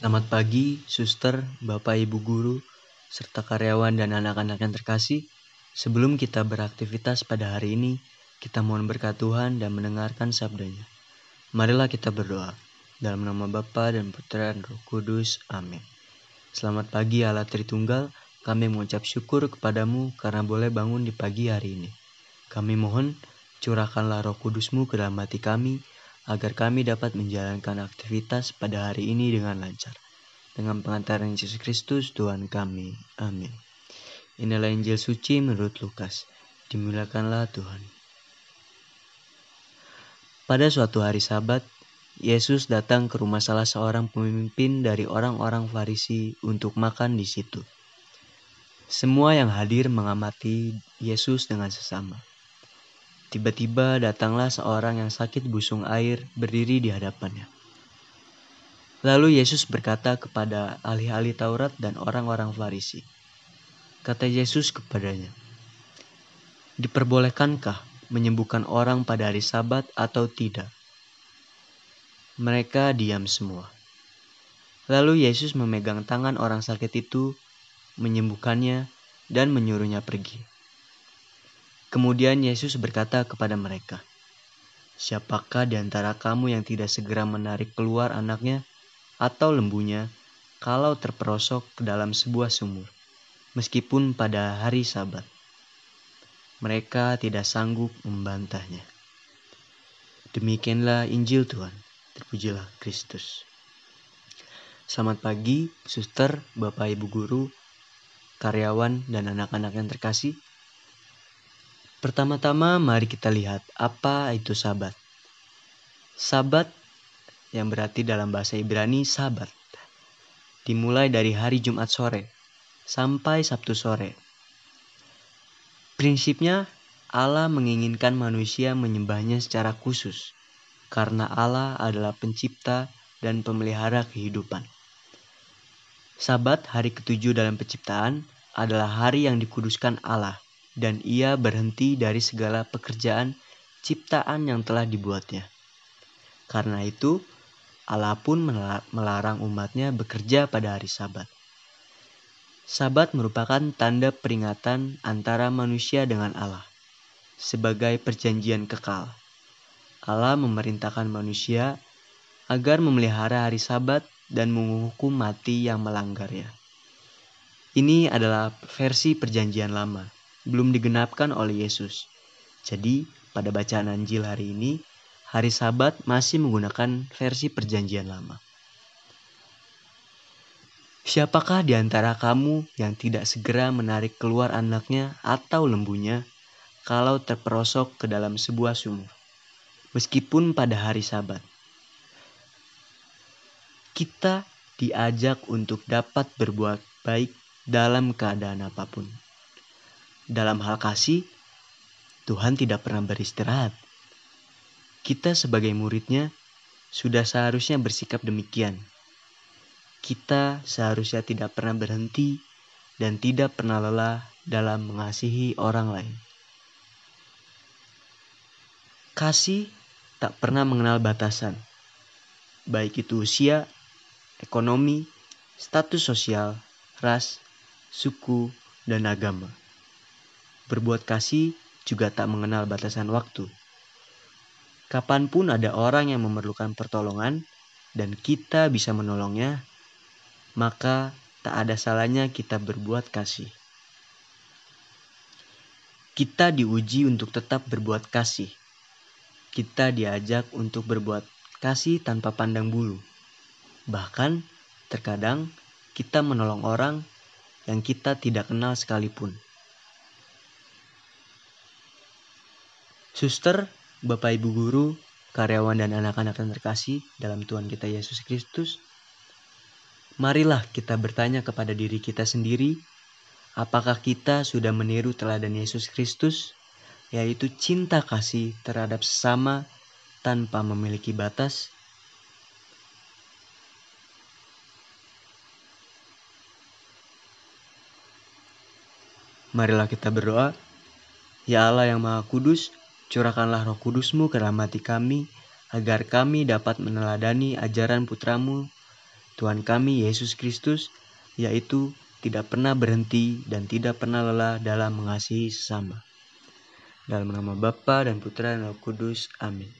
Selamat pagi, suster, bapak, ibu guru, serta karyawan dan anak-anak yang terkasih. Sebelum kita beraktivitas pada hari ini, kita mohon berkat Tuhan dan mendengarkan sabdanya. Marilah kita berdoa. Dalam nama Bapa dan Putra dan Roh Kudus. Amin. Selamat pagi Allah Tritunggal. Kami mengucap syukur kepadamu karena boleh bangun di pagi hari ini. Kami mohon curahkanlah roh kudusmu ke dalam hati kami, agar kami dapat menjalankan aktivitas pada hari ini dengan lancar. Dengan pengantaran Yesus Kristus Tuhan kami. Amin. Inilah Injil suci menurut Lukas. Dimuliakanlah Tuhan. Pada suatu hari sabat, Yesus datang ke rumah salah seorang pemimpin dari orang-orang Farisi untuk makan di situ. Semua yang hadir mengamati Yesus dengan sesama. Tiba-tiba datanglah seorang yang sakit busung air berdiri di hadapannya. Lalu Yesus berkata kepada ahli-ahli Taurat dan orang-orang Farisi. Kata Yesus kepadanya, Diperbolehkankah menyembuhkan orang pada hari sabat atau tidak? Mereka diam semua. Lalu Yesus memegang tangan orang sakit itu, menyembuhkannya, dan menyuruhnya pergi. Kemudian Yesus berkata kepada mereka, Siapakah di antara kamu yang tidak segera menarik keluar anaknya atau lembunya kalau terperosok ke dalam sebuah sumur, meskipun pada hari sabat? Mereka tidak sanggup membantahnya. Demikianlah Injil Tuhan. Terpujilah Kristus. Selamat pagi, suster, bapak ibu guru, karyawan, dan anak-anak yang terkasih. Pertama-tama mari kita lihat apa itu sabat. Sabat yang berarti dalam bahasa Ibrani sabat. Dimulai dari hari Jumat sore sampai Sabtu sore. Prinsipnya Allah menginginkan manusia menyembahnya secara khusus karena Allah adalah pencipta dan pemelihara kehidupan. Sabat hari ketujuh dalam penciptaan adalah hari yang dikuduskan Allah dan ia berhenti dari segala pekerjaan ciptaan yang telah dibuatnya. Karena itu, Allah pun melarang umatnya bekerja pada hari sabat. Sabat merupakan tanda peringatan antara manusia dengan Allah sebagai perjanjian kekal. Allah memerintahkan manusia agar memelihara hari sabat dan menghukum mati yang melanggarnya. Ini adalah versi perjanjian lama belum digenapkan oleh Yesus. Jadi, pada bacaan Anjil hari ini, hari Sabat masih menggunakan versi Perjanjian Lama. Siapakah di antara kamu yang tidak segera menarik keluar anaknya atau lembunya kalau terperosok ke dalam sebuah sumur, meskipun pada hari Sabat? Kita diajak untuk dapat berbuat baik dalam keadaan apa pun. Dalam hal kasih, Tuhan tidak pernah beristirahat. Kita sebagai muridnya sudah seharusnya bersikap demikian. Kita seharusnya tidak pernah berhenti dan tidak pernah lelah dalam mengasihi orang lain. Kasih tak pernah mengenal batasan, baik itu usia, ekonomi, status sosial, ras, suku, dan agama. Berbuat kasih juga tak mengenal batasan waktu. Kapan pun ada orang yang memerlukan pertolongan dan kita bisa menolongnya, maka tak ada salahnya kita berbuat kasih. Kita diuji untuk tetap berbuat kasih. Kita diajak untuk berbuat kasih tanpa pandang bulu. Bahkan, terkadang kita menolong orang yang kita tidak kenal sekalipun. Suster, Bapak Ibu guru, karyawan dan anak-anak yang terkasih dalam Tuhan kita Yesus Kristus, marilah kita bertanya kepada diri kita sendiri, apakah kita sudah meniru teladan Yesus Kristus, yaitu cinta kasih terhadap sesama tanpa memiliki batas? Marilah kita berdoa. Ya Allah yang Maha Kudus, Curahkanlah roh kudusmu ke dalam hati kami, agar kami dapat meneladani ajaran putramu, Tuhan kami Yesus Kristus, yaitu tidak pernah berhenti dan tidak pernah lelah dalam mengasihi sesama. Dalam nama Bapa dan Putra dan Roh Kudus. Amin.